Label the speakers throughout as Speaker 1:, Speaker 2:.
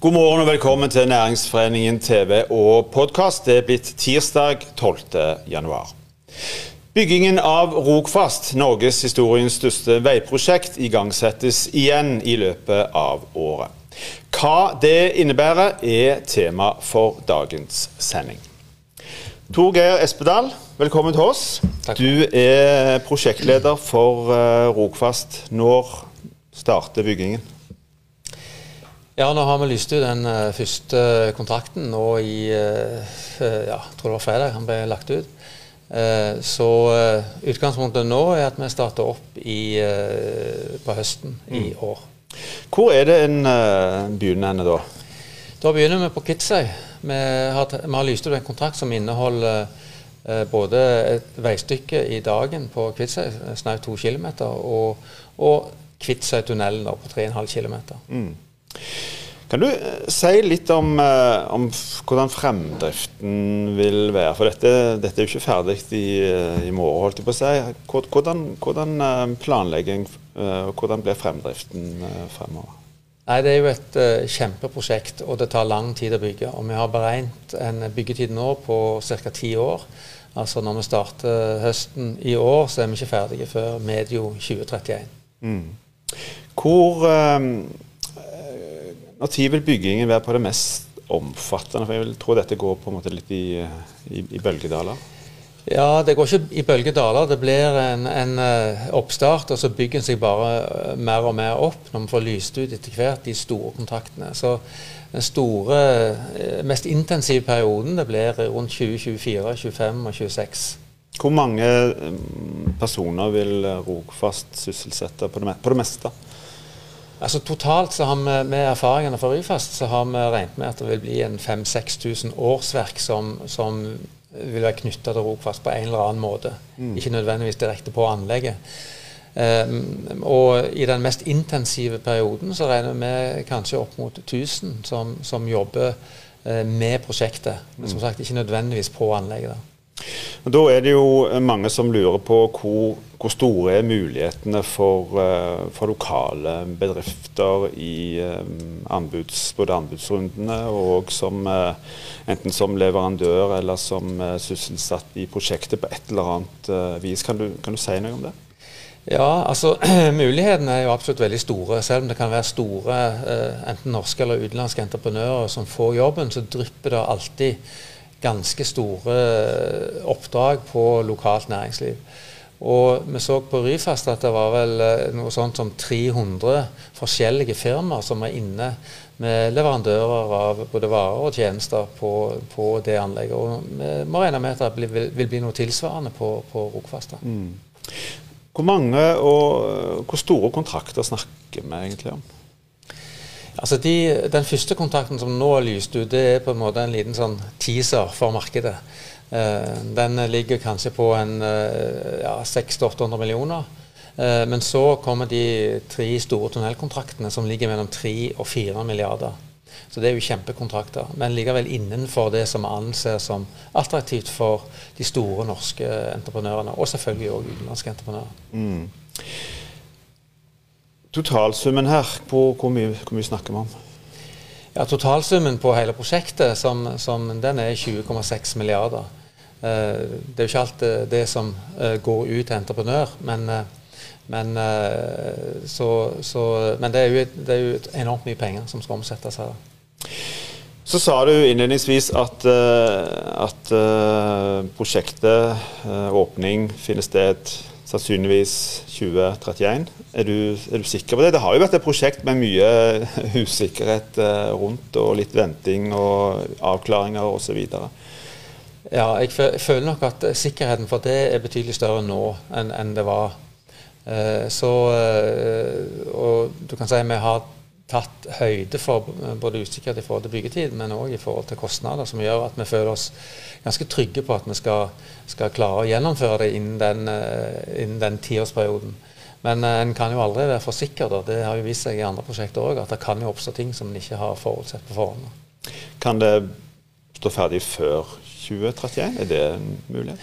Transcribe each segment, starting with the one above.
Speaker 1: God morgen og velkommen til Næringsforeningen TV og podkast. Det er blitt tirsdag 12. januar. Byggingen av Rogfast, norgeshistoriens største veiprosjekt, igangsettes igjen i løpet av året. Hva det innebærer, er tema for dagens sending. Tor Geir Espedal, velkommen til oss.
Speaker 2: Takk.
Speaker 1: Du er prosjektleder for uh, Rogfast. Når starter byggingen?
Speaker 2: Ja, nå har vi lyst ut den eh, første kontrakten nå i eh, ja, jeg tror det var fredag han ble lagt ut. Eh, så eh, utgangspunktet nå er at vi starter opp i, eh, på høsten i år.
Speaker 1: Hvor er det en begynner henne da?
Speaker 2: Da begynner vi på Kvitsøy. Vi har, vi har lyst ut en kontrakt som inneholder eh, både et veistykke i dagen på Kvitsøy, eh, snaut to km, og, og Kvitsøytunnelen på 3,5 km.
Speaker 1: Kan du eh, si litt om, eh, om hvordan fremdriften vil være? For dette, dette er jo ikke ferdig i, eh, i morgen, holdt jeg på å si. Hvordan, hvordan planlegging og hvordan blir fremdriften fremover?
Speaker 2: Nei, Det er jo et uh, kjempeprosjekt, og det tar lang tid å bygge. Og Vi har beregnet en byggetid nå på ca. ti år. Altså Når vi starter høsten i år, så er vi ikke ferdige før medio 2031.
Speaker 1: Hvor eh, Når vil byggingen være på det mest omfattende? For jeg vil tro dette går på en måte litt i, i, i bølgedaler.
Speaker 2: Ja, det går ikke i bølgedaler. Det blir en, en eh, oppstart, og så bygger den seg bare eh, mer og mer opp når vi får lyst ut etter hvert de store kontraktene. Så den store, eh, mest intensive perioden det blir rundt 2024, 25 og 26.
Speaker 1: Hvor mange personer vil eh, Rogfast sysselsette på det, på det meste?
Speaker 2: Altså Totalt så har vi med erfaringene fra Ryfast så har vi regnet med at det vil bli en 5000-6000 årsverk som, som vil være knytta til Rogfast på en eller annen måte. Ikke nødvendigvis direkte på anlegget. Um, og i den mest intensive perioden så regner vi med kanskje opp mot 1000 som, som jobber uh, med prosjektet. Men som sagt ikke nødvendigvis på anlegget. da.
Speaker 1: Da er det jo mange som lurer på hvor, hvor store er mulighetene for, eh, for lokale bedrifter i eh, anbuds, både anbudsrundene og som, eh, enten som leverandør eller som sysselsatt i prosjektet på et eller annet vis. Kan du, kan du si noe om det?
Speaker 2: Ja, altså mulighetene er jo absolutt veldig store. Selv om det kan være store enten norske eller utenlandske entreprenører som får jobben, så drypper det alltid ganske store eh, oppdrag på lokalt næringsliv. Og vi så på Ryfast at det var vel eh, noe sånt som 300 forskjellige firmaer som var inne med leverandører av både varer og tjenester på, på det anlegget. Og vi må regne med at det vil, vil bli noe tilsvarende på, på Rogfast. Mm.
Speaker 1: Hvor mange og eh, hvor store kontrakter snakker vi egentlig om?
Speaker 2: Altså de, Den første kontrakten som nå er lyst ut, det er på en måte en liten sånn teaser for markedet. Eh, den ligger kanskje på en eh, ja, 600-800 millioner. Eh, men så kommer de tre store tunnelkontraktene som ligger mellom 3 og 4 milliarder. Så det er jo kjempekontrakter, men likevel innenfor det som anser som attraktivt for de store norske entreprenørene, og selvfølgelig òg utenlandske entreprenører.
Speaker 1: Totalsummen her, hvor, hvor, mye, hvor mye snakker vi om?
Speaker 2: Ja, Totalsummen på hele prosjektet som, som den er 20,6 milliarder. Eh, det er jo ikke alt eh, det som eh, går ut til entreprenør, men, men, eh, så, så, men det, er jo, et- det er jo enormt mye penger som skal omsettes her.
Speaker 1: Så sa du innledningsvis at, at prosjektet, åpning, finner sted sannsynligvis 2031. Er du, er du sikker på det? Det har jo vært et prosjekt med mye usikkerhet eh, rundt, og litt venting og avklaringer osv.
Speaker 2: Ja, jeg føler nok at sikkerheten for det er betydelig større nå enn det var. Eh, så eh, Og du kan si vi har tatt høyde for eh, både usikkerhet i forhold til byggetid, men òg i forhold til kostnader, som gjør at vi føler oss ganske trygge på at vi skal, skal klare å gjennomføre det innen den, eh, innen den tiårsperioden. Men eh, en kan jo aldri være for sikker. Da. Det har jo vist seg i andre prosjekter òg at det kan jo oppstå ting som en ikke har forutsett på forhånd.
Speaker 1: Kan det stå ferdig før 2031? Er det en mulighet?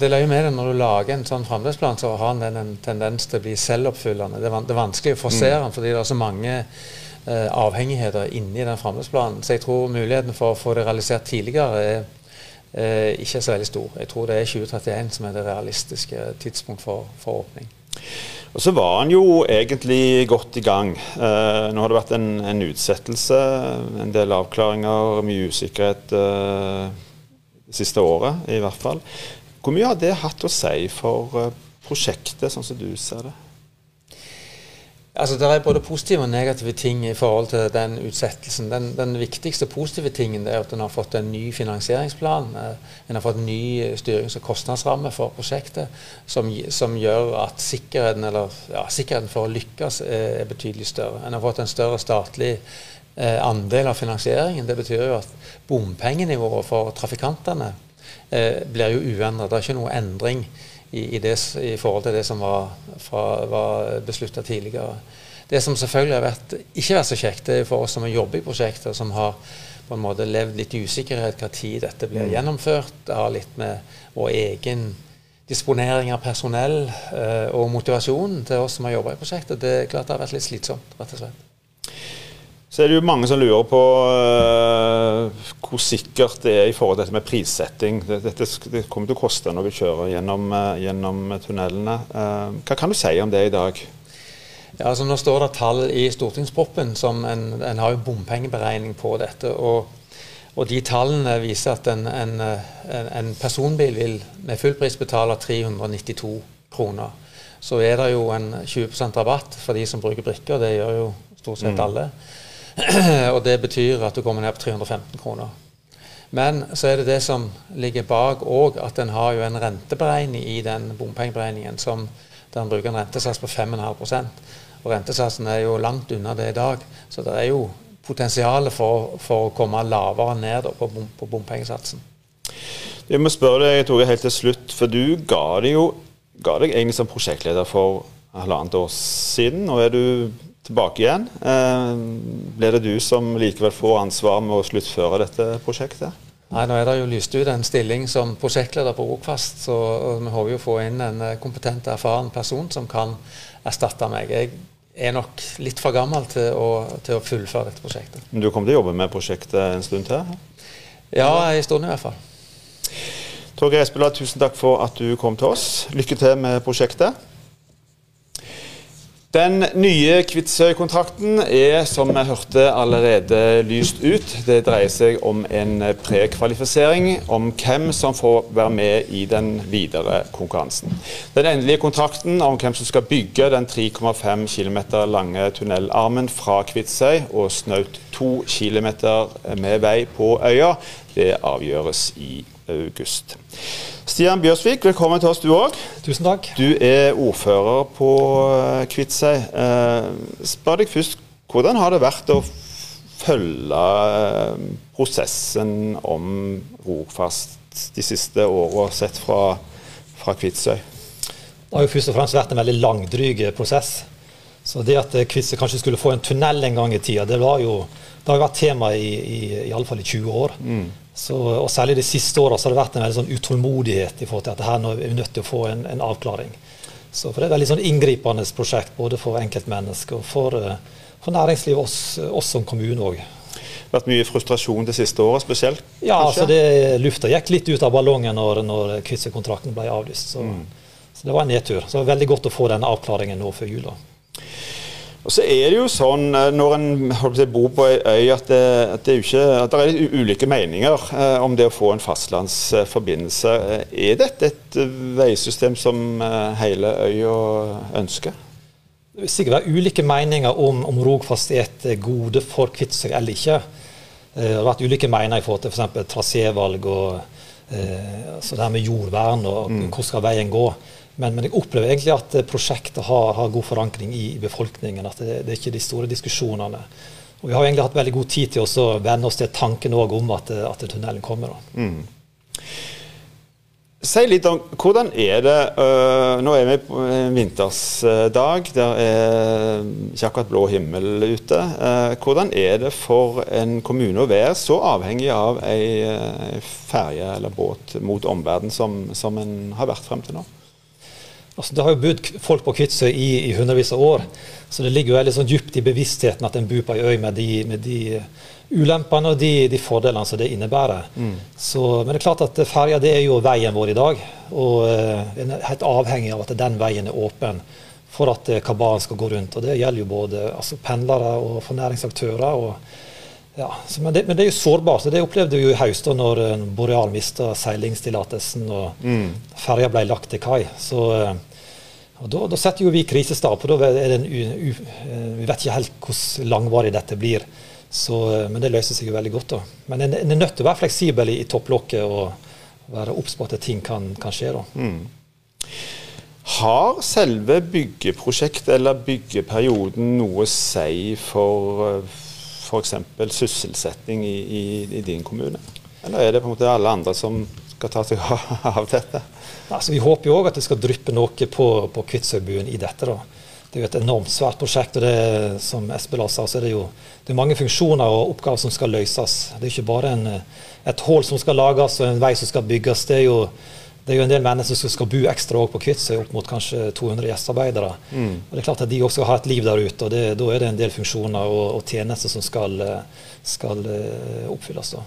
Speaker 2: Det løyer med det når du lager en sånn framdriftsplan, så har den en tendens til å bli selvoppfyllende. Det er, vanskelig å forsere den fordi det er så mange eh, avhengigheter inni den framdriftsplanen. Så jeg tror muligheten for å få det realisert tidligere er eh, ikke så veldig stor. Jeg tror det er 2031 som er det realistiske tidspunkt for, for åpning.
Speaker 1: Og Så var han jo egentlig godt i gang. Eh, nå har det vært en, en, utsettelse, en del avklaringer, mye usikkerhet eh, det siste året i hvert fall. Hvor mye har det hatt å si for eh, prosjektet, sånn som du ser det?
Speaker 2: Altså, Det er både positive og negative ting i forhold til den utsettelsen. Den, den viktigste positive tingen er at en har fått en ny finansieringsplan. Eh, en har fått en ny styrings- og kostnadsramme for prosjektet som, som gjør at sikkerheten, eller, ja, sikkerheten, for å lykkes er, er, betydelig større. En har fått en større statlig eh, andel av finansieringen. Det betyr jo at bompengenivået for trafikantene eh, blir jo uendret. Det er ikke noe endring i, i, det, i, forhold til det som var, var beslutta tidligere. Det som selvfølgelig har vært, ikke vært så kjekt, det er for oss som jobber i prosjekter, som har på en måte levd litt i usikkerhet hva tid dette blir mm. gjennomført. Det har litt med vår egen disponering av personell eh, og motivasjonen til oss som har jobba i prosjektet. Det er klart det har vært litt slitsomt, rett og slett.
Speaker 1: Så er det jo mange som lurer på uh, hvor sikkert det er i forhold til dette med prissetting. Dette, det kommer til å koste når vi kjører gjennom, uh, gjennom tunnelene. Uh, hva kan du si om det i dag?
Speaker 2: Ja, altså Nå står det tall i stortingsproppen som en, en har jo bompengeberegning på dette. og, og de tallene viser at en, en, en personbil vil med full pris betale 392 kroner. Så er det jo en 20% rabatt for de som bruker brikker. Det gjør jo stort sett mm. og det betyr at du kommer ned på 315 kroner. Men så er det det som ligger bak òg, at en har jo en renteberegning i den bompengeberegningen som der en bruker en rentesats på 5,5 Og rentesatsen er jo langt unna det i dag. Så det er jo potensial for, for å komme lavere ned på, bom, på bompengesatsen.
Speaker 1: Jeg må spørre deg, Tore, helt til slutt, for du ga deg jo ga deg egentlig som prosjektleder for halvannet år siden. Nå er du tilbake igjen. Eh, blir det du som likevel får ansvar med å sluttføre dette prosjektet?
Speaker 2: Nei, Nå er det jo lyst ut en stilling som prosjektleder på Rogfast, så vi håper jo å få inn en eh, kompetent erfaren person som kan erstatte meg. Jeg er nok litt for gammel til å, til å fullføre dette prosjektet.
Speaker 1: Men du kommer til å jobbe med prosjektet en stund til?
Speaker 2: Ja, en stund i hvert fall.
Speaker 1: Torgeir Espeland, tusen takk for at du kom til oss. Lykke til med prosjektet. Den nye Kvitsøy-kontrakten er, som vi hørte, allerede lyst ut. Det dreier seg om en prekvalifisering om hvem som får være med i den videre konkurransen. Den endelige kontrakten om hvem som skal bygge den 3,5 km lange tunnelarmen fra Kvitsøy og snaut 2 km med vei på øya, det avgjøres i august. Stian Bjørsvik, velkommen til oss du òg.
Speaker 3: Tusen takk.
Speaker 1: Du er ordfører på eh, Kvitsøy. Eh, spør deg først, hvordan har det vært å følge eh, prosessen om Rogfast de siste åra, sett fra, fra Kvitsøy?
Speaker 3: Det har jo først og fremst vært en veldig langdryg prosess. Så det at Kvitsøy kanskje skulle få en tunnel en gang i tida, det, var jo, det har vært tema i, i, i alle fall i 20 år. Mm. Så, og Særlig de siste åra har det vært en veldig sånn utålmodighet i forhold til at her nå er vi nødt til å få en, en avklaring. Så for Det er et veldig sånn inngripende prosjekt både for enkeltmennesker og for, eh, for næringslivet, oss, oss som kommune òg.
Speaker 1: Vært mye frustrasjon det siste året spesielt?
Speaker 3: Ja, altså det, lufta gikk litt ut av ballongen når, når Kvitsøy-kontrakten ble avlyst. Så, mm. så, det var en nedtur. Så det var veldig godt å få denne avklaringen nå før jul.
Speaker 1: Og så er det jo sånn eh, når en bor på ei øy at det, at det, ikke, at det er ulike meninger eh, om det å få en fastlandsforbindelse. Er dette et veisystem som eh, hele øya ønsker?
Speaker 3: Det vil sikkert være ulike meninger om, om Rogfast er et gode for Kvitsøy eller ikke. Det har vært ulike meninger i forhold til f.eks. trasévalg og eh, altså det her med jordvern og mm. hvor skal veien gå. Men, men, jeg opplever egentlig at prosjektet har, har god forankring i, befolkningen. At det, det, er ikke de store diskusjonene. Og Vi har egentlig hatt veldig god tid til å venne oss til tanken om at, at tunnelen kommer. Mm.
Speaker 1: Si litt om hvordan er det øh, Nå er vi på en vintersdag. Det er ikke akkurat blå himmel ute. Uh, hvordan er det for en kommune å være så avhengig av ei ei ferje eller båt mot omverdenen som, som en har vært frem til nå?
Speaker 3: Altså, det har jo bodd folk på Kvitsøy i, i, hundrevis av år, så det ligger jo veldig sånn dypt i bevisstheten at en bor på ei øy med de, med de ulempene og de, de, fordelene som det innebærer. Mm. Så, men det er klart at ferja er jo veien vår i dag, og uh, en er helt avhengig av at den veien er åpen for at kabalen skal gå rundt. og Det gjelder jo både altså, pendlere og fornæringsaktører. og ja, så, men, det, men, det, er jo sårbart. så Det opplevde vi jo i høst når uh, Boreal mista seilingstillatelsen og mm. ferja ble lagt til kai. Så, og da, da, setter jo vi krisestab. for da er det en, u, u, uh, Vi vet ikke helt hvor langvarig dette blir. Så, men det løser seg jo veldig godt. da. Men en, en er nødt til å være fleksibel i, i topplokket og være obs på at ting kan, kan skje. da. Mm.
Speaker 1: Har selve byggeprosjektet eller byggeperioden noe å si for f.eks. sysselsetting i, i, i, din kommune? Eller er det på en måte alle andre som skal ta seg av dette?
Speaker 3: Altså, vi håper jo òg at det skal dryppe noe på, på Kvitsøybuen i dette. da. Det er jo et enormt svært prosjekt. og det, Som Espen sa, så er det jo det er mange funksjoner og oppgaver som skal løses. Det er ikke bare en, et hull som skal lages og en vei som skal bygges. Det er jo det er jo en del mennesker som skal bo ekstra på Kvitsøy, opp mot kanskje 200 gjestearbeidere. Mm. Og det er klart at De også ha et liv der ute, og det, da er det en del funksjoner og, og tjenester som skal, skal uh, oppfylles. da.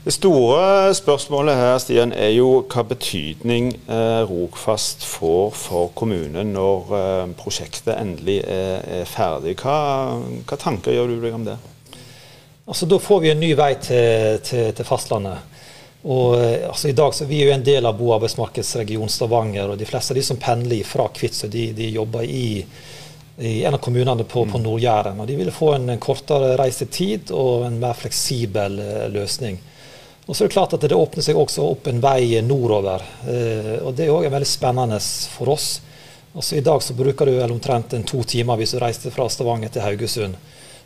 Speaker 1: Det store spørsmålet her Stian, er jo hva betydning eh, Rogfast får for kommunen når eh, prosjektet endelig er, er ferdig. Hva, hva, tanker gjør du deg om det?
Speaker 3: Altså, Da får vi en ny vei til, til, til fastlandet. Og eh, altså, I dag så vi er jo en del av bo- og arbeidsmarkedsregion Stavanger. og De fleste av de som pendler fra Kvitsøy, de, de, jobber i, i, en av kommunene på, på mm. Nord-Jæren. De vil få en, kortere reisetid og en mer fleksibel uh, løsning. Og så er Det klart at det åpner seg også opp en vei nordover. Uh, og Det er òg veldig spennende for oss. Altså I dag så bruker du vel omtrent en to timer hvis du reiser fra Stavanger til Haugesund.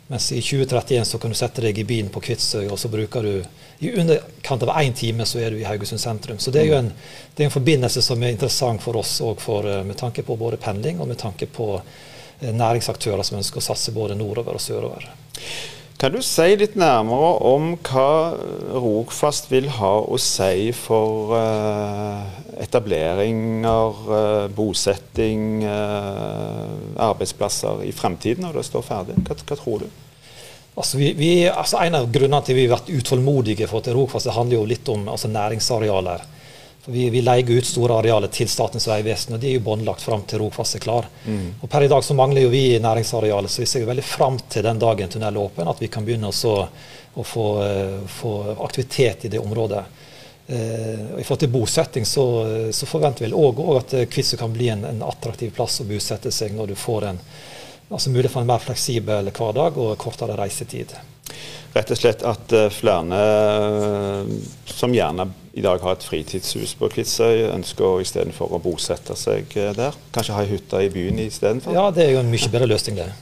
Speaker 3: Mens i 2031 så kan du sette deg i bilen på Kvitsøy, og så bruker du i underkant av én time så er du i Haugesund sentrum. Så det er jo en, er en forbindelse som er interessant for oss òg eh, med tanke på både pendling og med tanke på eh, næringsaktører som ønsker å satse både nordover og sørover.
Speaker 1: Kan du si litt nærmere om hva Rogfast vil ha å si for uh, etableringer, uh, bosetting, uh, arbeidsplasser i fremtiden når det står ferdig? Hva, hva tror du?
Speaker 3: Altså vi, vi, altså en av grunnene til vi har vært utålmodige for til Rogfast, handler jo litt om altså næringsarealer. Vi, vi leier ut store arealer til Statens vegvesen, og de er jo båndlagt fram til Rogfast er klar. Mm. Og Per i dag så mangler jo vi næringsarealet, så vi ser jo veldig fram til den dagen tunnelen er åpen, at vi kan begynne å, å få, uh, få, aktivitet i det området. Uh, I forhold til bosetting så, så forventer vi òg at Kvitsøy kan bli en, en, attraktiv plass å bosette seg når du får en altså mulighet for en mer fleksibel hverdag og kortere reisetid.
Speaker 1: Rett og slett at uh, flere som gjerne i dag har et fritidshus på Kvitsøy, ønsker istedenfor å bosette seg eh, der? Kanskje ha ei hytte i byen istedenfor?
Speaker 3: Ja, det er jo en mye bedre løsning, det.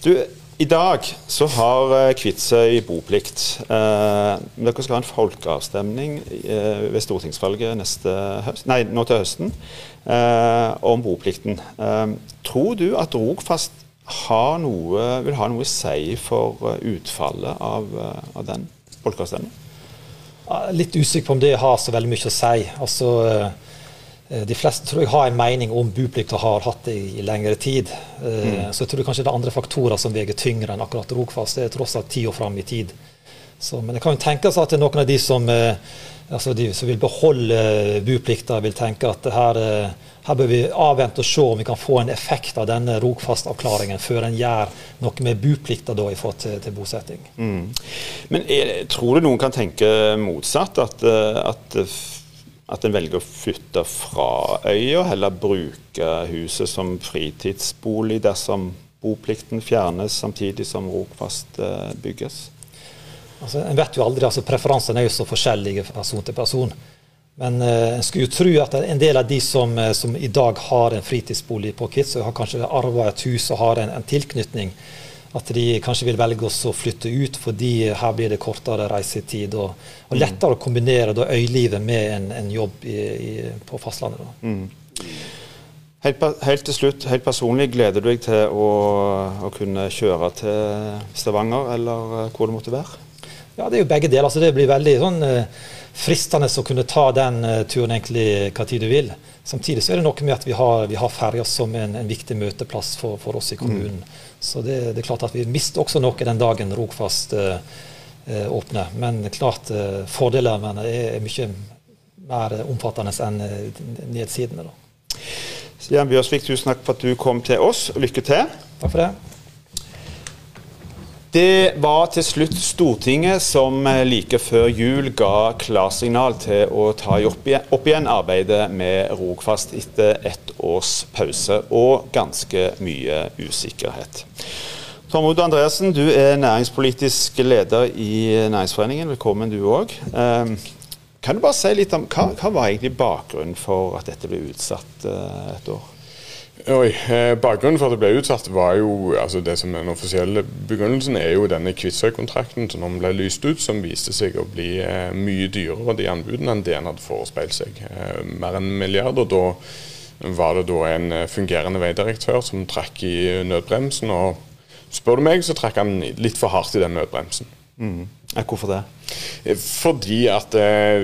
Speaker 1: Du, i dag så har eh, Kvitsøy boplikt. Eh, dere skal ha en folkeavstemning eh, ved stortingsvalget neste høst, nei, nå til høsten eh, om boplikten. Tror du at Rogfast har noe, vil ha noe å si for utfallet av, av den folkeavstemningen?
Speaker 3: Litt usikker på om det har så veldig mye å si. Altså, eh, de fleste tror jeg har en mening om boplikt og har hatt det i, lengre tid. Eh, mm. Så jeg tror kanskje det er andre faktorer som veier tyngre enn akkurat Rogfast. Det er tross alt ti år fram i tid. Så, men det kan jo tenkes at noen av de som, eh, altså de som vil beholde boplikta, vil tenke at her her bør vi avvente og se om vi kan få en effekt av denne Rogfast-avklaringen før en gjør noe med boplikta i forhold til, til bosetting. Mm.
Speaker 1: Men er, tror du noen kan tenke motsatt? At, eh, at, at en velger å flytte fra øya, heller bruke huset som fritidsbolig dersom boplikten fjernes samtidig som Rogfast eh, bygges?
Speaker 3: Altså, en vet jo aldri, altså Preferansene er jo så forskjellige fra person til person. Men eh, en skulle jo tro at en del av de som, eh, som i dag har en fritidsbolig på Kvitsøy, har kanskje arva et hus og har en, en, tilknytning, at de kanskje vil velge å flytte ut fordi her blir det kortere reisetid og, og mm. lettere å kombinere da, øylivet med en, en jobb i, i, på fastlandet. Mm.
Speaker 1: Helt, helt, til slutt, helt personlig, gleder du deg til å, å kunne kjøre til Stavanger, eller eh, hvor det måtte være?
Speaker 3: Ja, det er jo begge deler. så det blir veldig sånn fristende å kunne ta den uh, turen egentlig hva tid du vil. Samtidig så er det noe med at vi har, vi har ferja som en, en, viktig møteplass for, for oss i mm. kommunen. Mm. Så det, det, er klart at vi mister også noe den dagen Rogfast eh, eh åpner. Men klart eh, fordelene er, er mye mer omfattende enn eh, nedsidene. da.
Speaker 1: Stian Bjørsvik, tusen takk for at du kom til oss. Lykke til.
Speaker 3: Takk for det.
Speaker 1: Det var til slutt Stortinget som eh, like før jul ga klarsignal til å ta opp igjen arbeidet med Rogfast etter ett års pause og ganske mye usikkerhet. Tormod Andreassen, du er næringspolitisk leder i Næringsforeningen. Velkommen du òg. Ehm, kan du bare si litt om hva, hva var egentlig bakgrunnen for at dette ble utsatt eh, et år?
Speaker 4: Oi, eh, Bakgrunnen for at det ble utsatt, var jo altså det som er den offisielle begrunnelsen, er jo denne Kvitsøy-kontrakten som ble lyst ut, som viste seg å bli eh, mye dyrere de anbudene enn det en hadde forespeilt seg. Eh, mer enn en milliard. og da var det da en fungerende veidirektør som trakk i nødbremsen. og Spør du meg, så trakk han litt for hardt i den nødbremsen.
Speaker 1: Mm. Hvorfor det?
Speaker 4: Fordi at eh,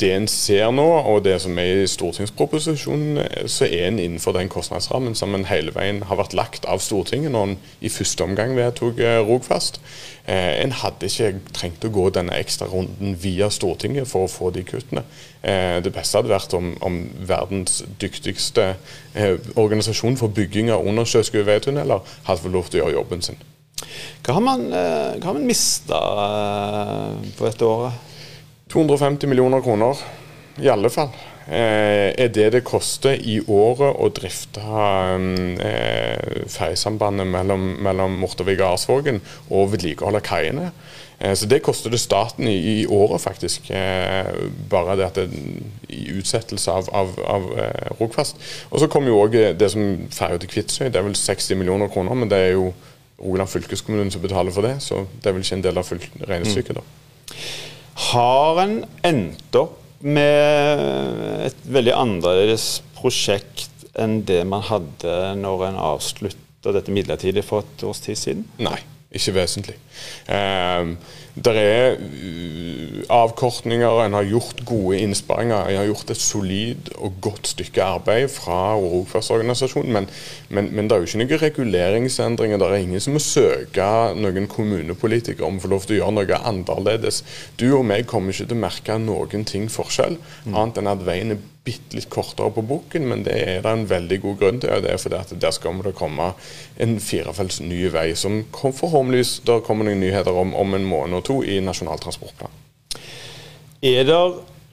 Speaker 4: det en ser nå, og det som er i stortingsproposisjonen, eh, så er en innenfor den kostnadsrammen som en hele veien har vært lagt av Stortinget når en i første omgang vedtok eh, Rogfast. En hadde ikke trengt å gå denne ekstra runden via Stortinget for å få de kuttene. Det beste hadde vært om, om verdens dyktigste organisasjon for bygging av undersjøiske veitunneler hadde fått lov til å gjøre jobben sin.
Speaker 1: Hva har man, eh, hva man mista eh, på dette året?
Speaker 4: 250 millioner kroner, i alle fall. Eh, er det det koster i året å drifte eh, ferjesambandet mellom, mellom Mortavik og Arsvågen og vedlikeholde kaiene. Eh, så Det koster det staten i, i året, faktisk. Bare det at det i utsettelse av, av, av Rogfast. Og så kommer jo òg det som ferja til Kvitsøy. Det er vel 60 millioner kroner, men det er jo Rogaland fylkeskommune som betaler for det, så det er vel ikke en del av regnestykket. da.
Speaker 1: Har en endt opp med et veldig annerledes prosjekt enn det man hadde når en avslutta dette midlertidig for et års tid siden?
Speaker 4: Nei, ikke vesentlig. Eh, det er avkortninger, en har gjort gode innsparinger. En har gjort et solid og godt stykke arbeid fra Rogfast-organisasjonen. Men, men, men, det er jo ikke noen reguleringsendringer. Det er ingen som må søke noen kommunepolitikere om å få lov til å gjøre noe annerledes. Du og meg kommer ikke til å merke noen ting forskjell, mm. annet enn at veien er bitte litt kortere på bukken, men det er det en veldig god grunn til. og det er fordi at Der skal det komme en firefelts ny vei, som forhåpentligvis der kommer noen nyheter om om en måned og to i Nasjonal transportplan.
Speaker 1: Er det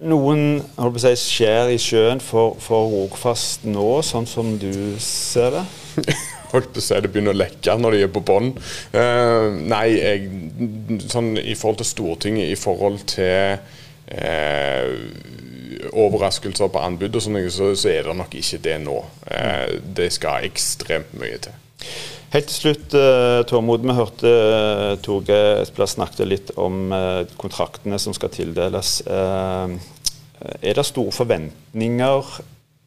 Speaker 1: noen si, skjær i sjøen for, for Rogfast nå, sånn som du ser det?
Speaker 4: holdt på å si det begynner å lekke når de er på bånn. Uh, nei, jeg, sånn i forhold til Stortinget, i forhold til uh, overraskelser på anbud, og sånne, så, så, er det nok ikke det nå. Eh, det skal ekstremt mye til.
Speaker 1: Helt til slutt, uh, Tormod. Vi hørte uh, Torge Espeland snakket litt om kontraktene som skal tildeles. Er det store forventninger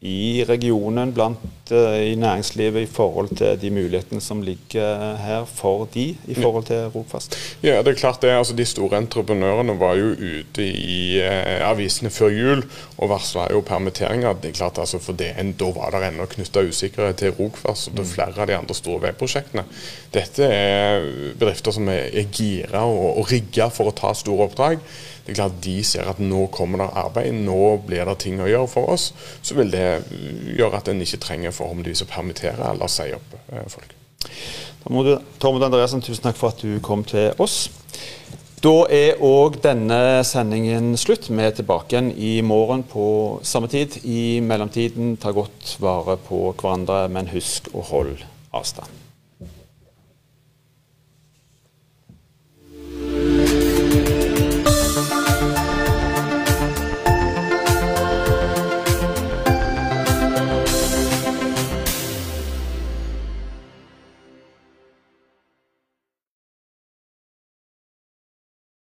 Speaker 1: i regionen, blant uh, i næringslivet, i forhold til de mulighetene som ligger her for de, i forhold til Rogfast?
Speaker 4: Ja, det er klart det. Altså, de store entreprenørene var jo ute i eh, avisene før jul og varsla jo permitteringer. Det er klart altså, for det, Da var det ennå knytta usikkerhet til Rogfast og til mm. flere av de andre store veiprosjektene. Dette er bedrifter som er, er gira og, og rigga for å ta store oppdrag det er klart De ser at nå kommer det arbeid, nå blir det ting å gjøre for oss. Så vil det gjøre at en ikke trenger forhåpentligvis å permittere eller si opp eh, folk.
Speaker 1: Tormod Andreassen, tusen takk for at du kom til oss. Da er òg denne sendingen slutt. Vi er tilbake igjen i morgen på samme tid. I mellomtiden, ta godt vare på hverandre, men husk å holde avstand.